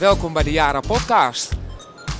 Welkom bij de Jara Podcast.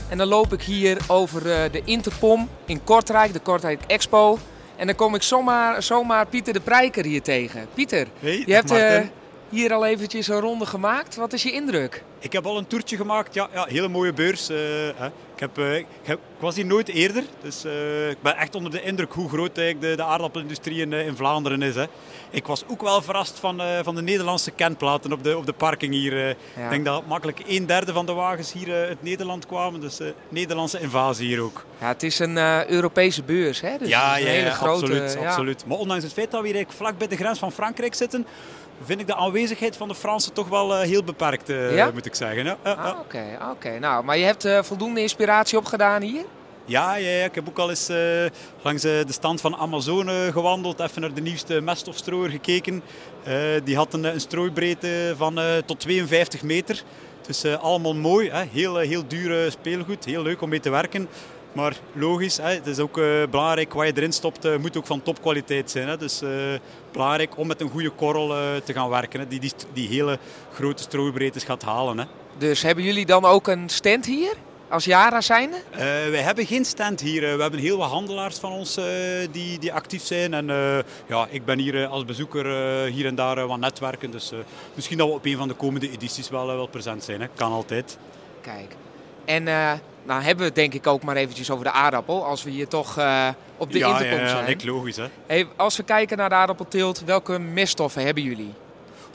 En dan loop ik hier over eh, de Interpom in Kortrijk, de Kortrijk Expo. En dan kom ik zomaar, zomaar Pieter de Prijker hier tegen. Pieter, Hey, je hebt eh, hier al eventjes een ronde gemaakt. Wat is je indruk? Ik heb al een toertje gemaakt. Ja, ja hele mooie beurs. eh, hè. Ik, heb, eh, ik, heb- ik was hier nooit eerder. Dus eh, ik ben echt onder de indruk hoe groot eigenlijk de, de aardappelindustrie in, in Vlaanderen is. Hè. Ik was ook wel verrast van, van de Nederlandse kenplaten op de, op de parking hier. Ja. Ik denk dat makkelijk een derde van de wagens hier uit Nederland kwamen. Dus Nederlandse invasie hier ook. Ja, het is een Europese beurs, hè? Dus ja, is ja, een hele grote. absoluut, absoluut. Maar ondanks het feit dat we hier vlak bij de grens van Frankrijk zitten, vind ik de aanwezigheid van de Fransen toch wel heel beperkt, Ja? moet ik zeggen. Ja, ja. Ah, Oké, oké. Nou, maar je hebt eh, voldoende inspiratie opgedaan hier? Ja, ja, ja, ik heb ook al eens eh, langs eh, de stand van Amazone gewandeld, even naar de nieuwste meststofstrooier gekeken. Die had een, een strooibreedte van tot 52 meter. Dus allemaal mooi, hè? Heel, heel duur speelgoed, heel leuk om mee te werken. Maar logisch, hè? het is ook eh, belangrijk wat je erin stopt, eh, moet ook van topkwaliteit zijn. Hè? Dus eh, belangrijk om met een goede korrel te gaan werken, hè? Die, die, die hele grote strooibreedtes gaat halen. Hè? Dus hebben jullie dan ook een stand hier? Als Jara zijnde? Wij hebben geen stand hier. We hebben heel wat handelaars van ons die, die actief zijn. En ja, ik ben hier als bezoeker hier en daar wat netwerken. Dus misschien dat we op een van de komende edities wel, wel present zijn. Hè. Kan altijd. Kijk. En nou hebben we het denk ik ook maar eventjes over de aardappel. Als we hier toch eh, op de ja, intercom ja, ja, zijn. lijkt logisch. Hè. Hey, als we kijken naar de aardappelteelt, welke meststoffen hebben jullie?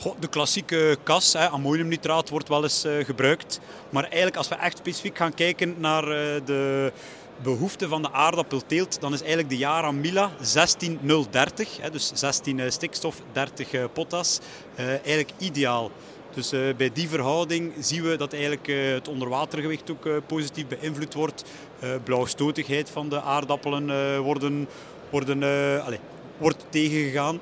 Goh, de klassieke kas, hè, ammoniumnitraat, wordt wel eens eh, gebruikt. Maar eigenlijk als we echt specifiek gaan kijken naar eh, de behoefte van de aardappelteelt, dan is eigenlijk de Yara Mila 16030, hè, dus 16 eh, stikstof, 30 eh, potas, eigenlijk ideaal. Dus eh, bij die verhouding zien we dat eigenlijk eh, het onderwatergewicht ook eh, positief beïnvloed wordt. Blauwstotigheid van de aardappelen worden, worden, allez, wordt tegengegaan.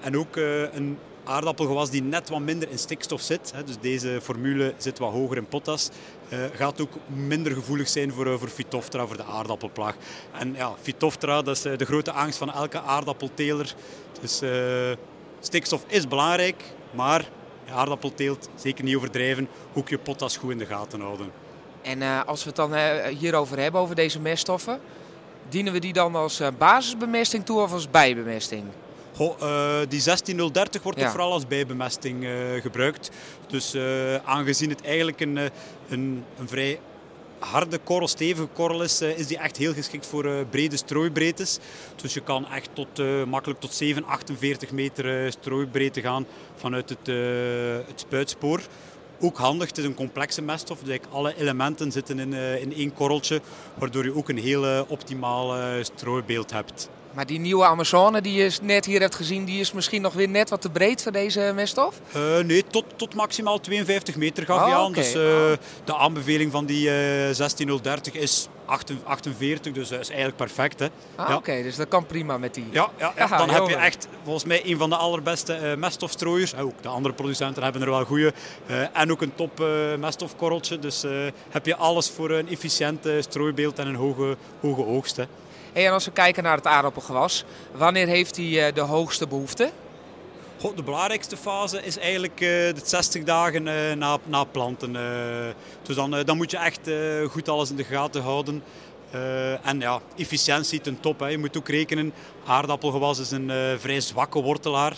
En ook een aardappelgewas die net wat minder in stikstof zit, hè, dus deze formule zit wat hoger in potas, gaat ook minder gevoelig zijn voor, eh, voor Phytophthora, voor de aardappelplaag. En ja, Phytophthora, dat is de grote angst van elke aardappelteler. Dus stikstof is belangrijk, maar aardappelteelt, zeker niet overdrijven, ook je potas goed in de gaten houden. En eh, als we het dan eh, hierover hebben, over deze meststoffen, dienen we die dan als eh, basisbemesting toe of als bijbemesting? Goh, die 16030 wordt Ja. toch vooral als bijbemesting gebruikt. Dus aangezien het eigenlijk een, een, een vrij harde korrel, stevige korrel is, eh, is die echt heel geschikt voor eh, brede strooibreedtes. Dus je kan echt tot, eh, makkelijk tot 7, 48 meter strooibreedte gaan vanuit het, het spuitspoor. Ook handig, het is een complexe meststof, dus alle elementen zitten in, in één korreltje, waardoor je ook een heel optimaal strooibeeld hebt. Maar die nieuwe Amazone die je net hier hebt gezien, die is misschien nog weer net wat te breed voor deze meststof? Eh, nee, tot, tot maximaal 52 meter gaf Ah, hij aan. Dus eh, de aanbeveling van die eh 16030 is 48, dus dat is eigenlijk perfect. Hè. Ah, Ja. oké, dus dat kan prima met die. Ja, ja, dan heb je echt volgens mij een van de allerbeste eh meststofstrooiers. Ook de andere producenten hebben er wel goede. Eh, en ook een top meststofkorreltje. Dus heb je alles voor een efficiënt strooibeeld en een hoge, hoge oogst. Hè. En als we kijken naar het aardappelgewas, wanneer heeft hij eh, de hoogste behoefte? De belangrijkste fase is eigenlijk eh, de 60 dagen eh, na, na planten. dus dan, dan moet je echt goed alles in de gaten houden. En ja, efficiëntie ten top. Hè. Je moet ook rekenen, aardappelgewas is een vrij zwakke wortelaar.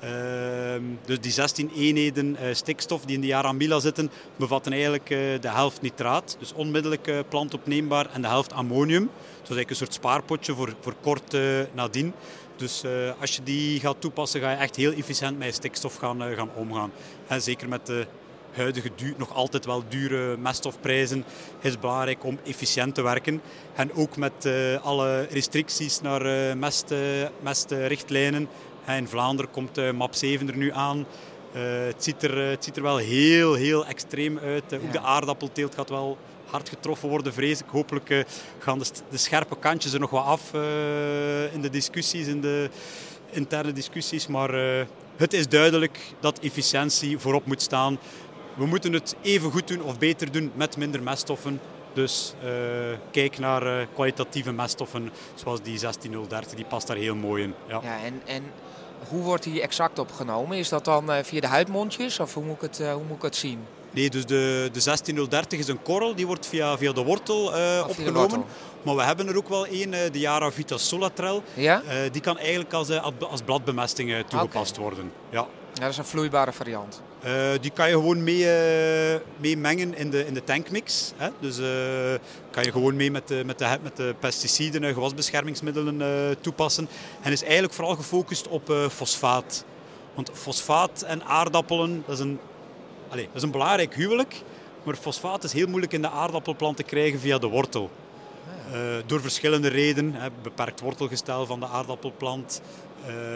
Ehm, dus die 16 eenheden eh, stikstof die in de Yaramila zitten, bevatten eigenlijk eh, de helft nitraat. Dus onmiddellijk eh, plantopneembaar en de helft ammonium. Dus dat is eigenlijk een soort spaarpotje voor, voor kort nadien. Dus als je die gaat toepassen, ga je echt heel efficiënt met stikstof gaan, gaan omgaan. En zeker met de huidige nog altijd wel dure meststofprijzen is het belangrijk om efficiënt te werken. En ook met alle restricties naar mest, mestrichtlijnen. In Vlaanderen komt eh, MAP 7 er nu aan. Eh, het, ziet er, eh, het ziet er wel heel, heel extreem uit. Ook de aardappelteelt gaat wel hard getroffen worden, vrees ik. Hopelijk gaan de, scherpe kantjes er nog wat af in de discussies, in de interne discussies. Maar het is duidelijk dat efficiëntie voorop moet staan. We moeten het even goed doen of beter doen met minder meststoffen. Dus eh, kijk naar eh, kwalitatieve meststoffen zoals die 16030, die past daar heel mooi in. Ja. Ja, en, en hoe wordt die exact opgenomen? Is dat dan eh, via de huidmondjes of hoe moet ik het, hoe moet ik het zien? Nee, dus de, de 16030 is een korrel, die wordt via, via de wortel de opgenomen. wortel. Maar we hebben er ook wel één, de Yara Vita Solatrel. Ja? Die kan eigenlijk als, als- bladbemesting toegepast worden. Ja. Ja, dat is een vloeibare variant. Eh, die kan je gewoon mee, eh, mee mengen in de, in de tankmix. Hè? Dus eh, kan je gewoon mee met de, met de, met de pesticiden en gewasbeschermingsmiddelen toepassen. En is eigenlijk vooral gefocust op fosfaat. Want fosfaat en aardappelen, dat is een, allez, dat is een belangrijk huwelijk. Maar fosfaat is heel moeilijk in de aardappelplant te krijgen via de wortel. Eh, door verschillende redenen. Hè, beperkt wortelgestel van de aardappelplant,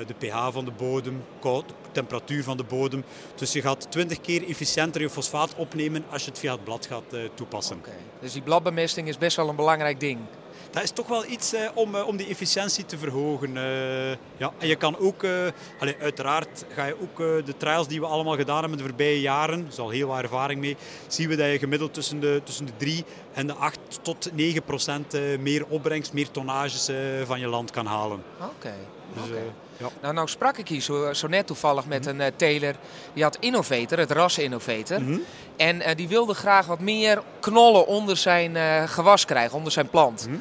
de pH van de bodem, koud, temperatuur van de bodem. Dus je gaat 20 keer efficiënter je fosfaat opnemen als je het via het blad gaat eh, toepassen. Dus die bladbemesting is best wel een belangrijk ding. Dat is toch wel iets eh, om, eh, om die efficiëntie te verhogen. eh. ja. En je kan ook, allee, uiteraard ga je ook de trials die we allemaal gedaan hebben de voorbije jaren, er is al heel wat ervaring mee, zien we dat je gemiddeld tussen de, tussen de 3 en de 8 tot 9 procent meer opbrengst, meer tonnages van je land kan halen. Oké. Dus. Ja. Nou, nou sprak ik hier zo, zo net toevallig met een eh, teler. Die had Innovator, het ras Innovator. Mhm. En eh, die wilde graag wat meer knollen onder zijn eh, gewas krijgen, onder zijn plant. Mhm.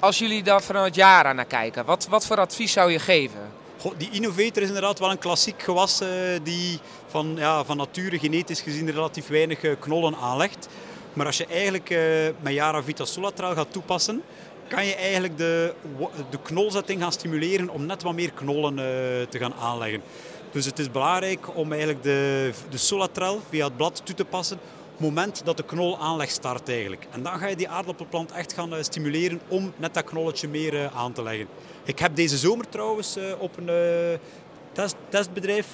Als jullie daar vanuit Jara naar kijken, wat, wat voor advies zou je geven? Goh, die Innovator is inderdaad wel een klassiek gewas eh, die van, ja, van nature genetisch gezien relatief weinig knollen aanlegt. Maar als je eigenlijk met Yara Vita Solatraal gaat toepassen, kan je eigenlijk de, de knolzetting gaan stimuleren om net wat meer knollen eh, te gaan aanleggen. Dus het is belangrijk om eigenlijk de, de Solatrel via het blad toe te passen op het moment dat de knolaanleg start eigenlijk. En dan ga je die aardappelplant echt gaan eh, stimuleren om net dat knolletje meer eh, aan te leggen. Ik heb deze zomer trouwens op een test, testbedrijf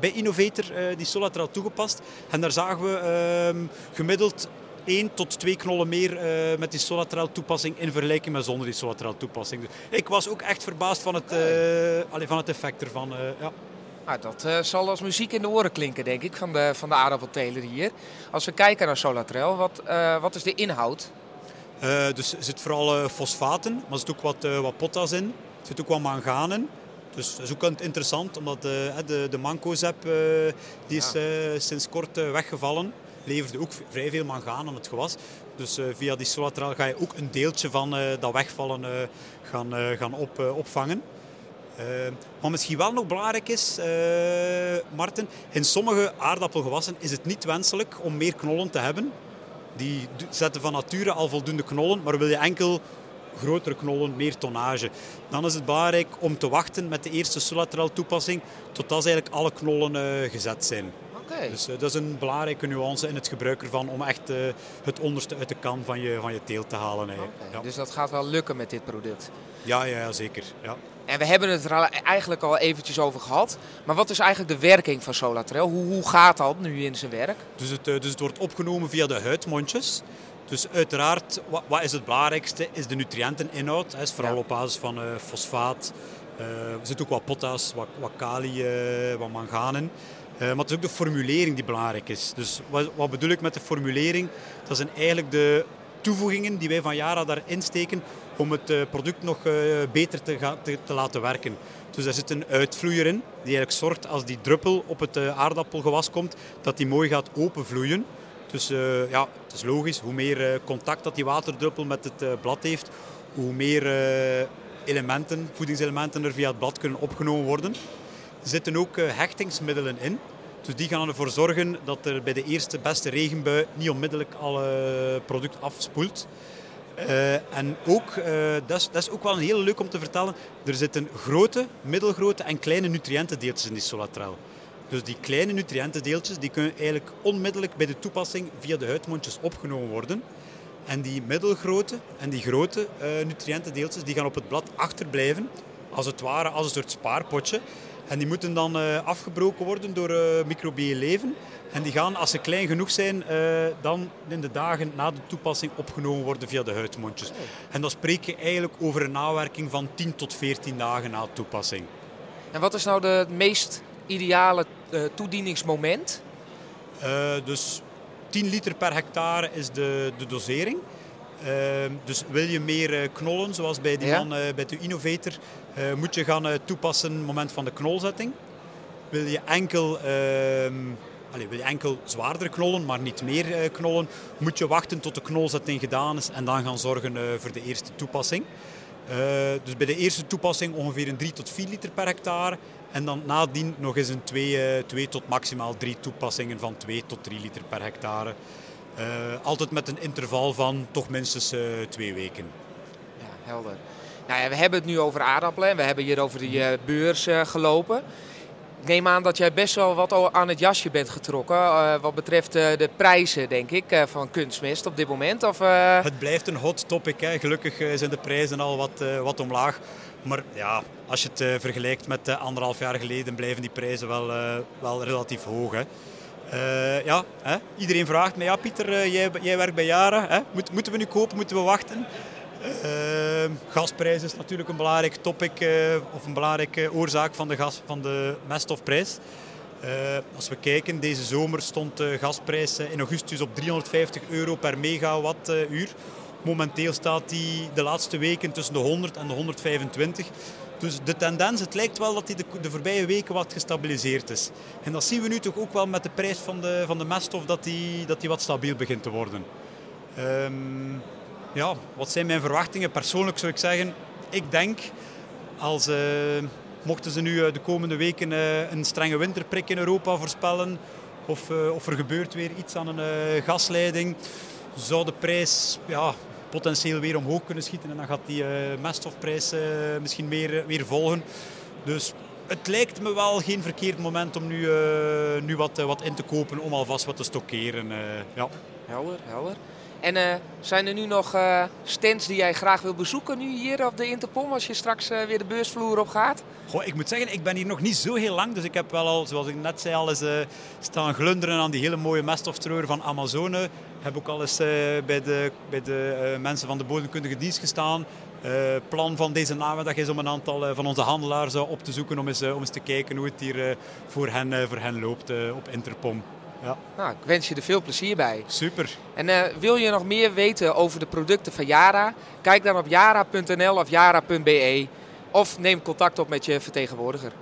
bij Innovator die Solatraal toegepast. En daar zagen we ehm, gemiddeld 1 tot 2 knollen meer eh, met die Solatraal toepassing in vergelijking met zonder die Solatraal toepassing. Dus ik was ook echt verbaasd van het, allee, van het effect ervan. eh, ja. Nou, dat zal als muziek in de oren klinken, denk ik, van de, van de aardappelteler hier. Als we kijken naar Solatrel, wat, wat is de inhoud? Dus er zit vooral fosfaten, maar er zit ook wat, wat potas in. Er zit ook wat manganen. Dus dat is ook interessant, omdat de, de, de die is Ja. sinds kort weggevallen. Leverde ook vrij veel mangaan aan het gewas. Dus eh, via die Solatraal ga je ook een deeltje van eh, dat wegvallen eh, gaan, gaan op, opvangen. Eh, wat misschien wel nog belangrijk is, eh, Marten, in sommige aardappelgewassen is het niet wenselijk om meer knollen te hebben. Die zetten van nature al voldoende knollen, maar wil je enkel grotere knollen, meer tonnage. Dan is het belangrijk om te wachten met de eerste Solatraal toepassing totdat eigenlijk alle knollen gezet zijn. Dus eh, dat is een belangrijke nuance in het gebruik ervan om echt eh, het onderste uit de kan van je, van je teelt te halen. Oké, Ja. Dus dat gaat wel lukken met dit product. Ja, ja, ja, zeker. Ja. En we hebben het er al- eigenlijk al eventjes over gehad. Maar wat is eigenlijk de werking van Solatrel? Hoe, hoe gaat dat nu in zijn werk? Dus het, eh, dus het wordt opgenomen via de huidmondjes. Dus uiteraard, wat, wat is het belangrijkste, is de nutriënteninhoud. Dat is vooral Ja. op basis van fosfaat. Er zit ook wat potas, wat, wat kali, eh, wat mangaan Eh, maar het is ook de formulering die belangrijk is. Dus wat, wat bedoel ik met de formulering? Dat zijn eigenlijk de toevoegingen die wij van Yara daarin steken om het eh, product nog eh, beter te, te, te laten werken. Dus daar zit een uitvloeier in, die eigenlijk zorgt als die druppel op het aardappelgewas komt, dat die mooi gaat openvloeien. Dus ja, het is logisch, hoe meer contact dat die waterdruppel met het blad heeft, hoe meer elementen, voedingselementen er via het blad kunnen opgenomen worden. Zitten ook eh, hechtingsmiddelen in. Dus die gaan ervoor zorgen dat er bij de eerste beste regenbui niet onmiddellijk alle product afspoelt. Eh, en ook, eh, dat, is, dat is ook wel een heel leuk om te vertellen, er zitten grote, middelgrote en kleine nutriëntendeeltjes in die Solatrel. Dus die kleine nutriëntendeeltjes die kunnen eigenlijk onmiddellijk bij de toepassing via de huidmondjes opgenomen worden. En die middelgrote en die grote eh, nutriëntendeeltjes die gaan op het blad achterblijven, als het ware als een soort spaarpotje. En die moeten dan eh, afgebroken worden door eh microbieel leven. En die gaan, als ze klein genoeg zijn, eh, dan in de dagen na de toepassing opgenomen worden via de huidmondjes. En dan spreek je eigenlijk over een nawerking van 10 tot 14 dagen na toepassing. En wat is nou de het meest ideale toedieningsmoment? Dus 10 liter per hectare is de, de dosering. Eh, dus wil je meer eh, knollen, zoals bij die Ja. man eh, bij de Innovator, eh, moet je gaan toepassen op het moment van de knolzetting. Wil je enkel ehm, allez, wil je enkel zwaardere knollen, maar niet meer knollen, moet je wachten tot de knolzetting gedaan is en dan gaan zorgen voor de eerste toepassing. dus bij de eerste toepassing ongeveer een 3 tot 4 liter per hectare. En dan nadien nog eens een 2, 2 tot maximaal 3 toepassingen van 2 tot 3 liter per hectare. Uh, altijd met een interval van toch minstens uh, twee weken. Ja, helder. Nou ja, we hebben het nu over aardappelen en we hebben hier over die uh, beurs gelopen. Ik neem aan dat jij best wel wat aan het jasje bent getrokken wat betreft de prijzen, denk ik, van kunstmest op dit moment. Of, Het blijft een hot topic. Hè. Gelukkig zijn de prijzen al wat, wat omlaag. Maar ja, als je het vergelijkt met anderhalf jaar geleden, blijven die prijzen wel, wel relatief hoog. Hè. Uh, ja, hè? Iedereen vraagt me, ja Pieter, uh, jij, jij, werkt bij Jara, hè? Moet, moeten we nu kopen, moeten we wachten? Uh, gasprijs is natuurlijk een belangrijk topic of een belangrijke oorzaak van de, gas, van de meststofprijs. als we kijken, deze zomer stond de gasprijs in augustus op 350 euro per megawattuur. Momenteel staat die de laatste weken tussen de 100 en de 125. Dus de tendens, het lijkt wel dat die de, de, voorbije weken wat gestabiliseerd is. En dat zien we nu toch ook wel met de prijs van de, van de meststof, dat die, dat die wat stabiel begint te worden. Um, ja, wat zijn mijn verwachtingen? Persoonlijk zou ik zeggen, ik denk als... Uh, mochten ze nu eh, de komende weken uh, een strenge winterprik in Europa voorspellen, of, of er gebeurt weer iets aan een gasleiding, zou de prijs ja, potentieel weer omhoog kunnen schieten. En dan gaat die uh, meststofprijs uh, misschien weer, weer volgen. Dus het lijkt me wel geen verkeerd moment om nu, nu wat, wat in te kopen om alvast wat te stockeren. ja. Helder, helder. En zijn er nu nog uh, stands die jij graag wil bezoeken nu hier op de Interpom als je straks uh, weer de beursvloer op gaat? Goh, ik moet zeggen, ik ben hier nog niet zo heel lang. Dus ik heb wel al, zoals ik net zei, al eens staan glunderen aan die hele mooie meststofstreur van Amazone heb ook al eens bij de, bij de mensen van de bodemkundige dienst gestaan. Uh, plan van deze namiddag is om een aantal van onze handelaars op te zoeken om eens, om eens te kijken hoe het hier voor, hen, voor hen loopt op Interpom. Ja. Nou, ik wens je er veel plezier bij. Super. En wil je nog meer weten over de producten van Yara? Kijk dan op yara.nl of yara.be of neem contact op met je vertegenwoordiger.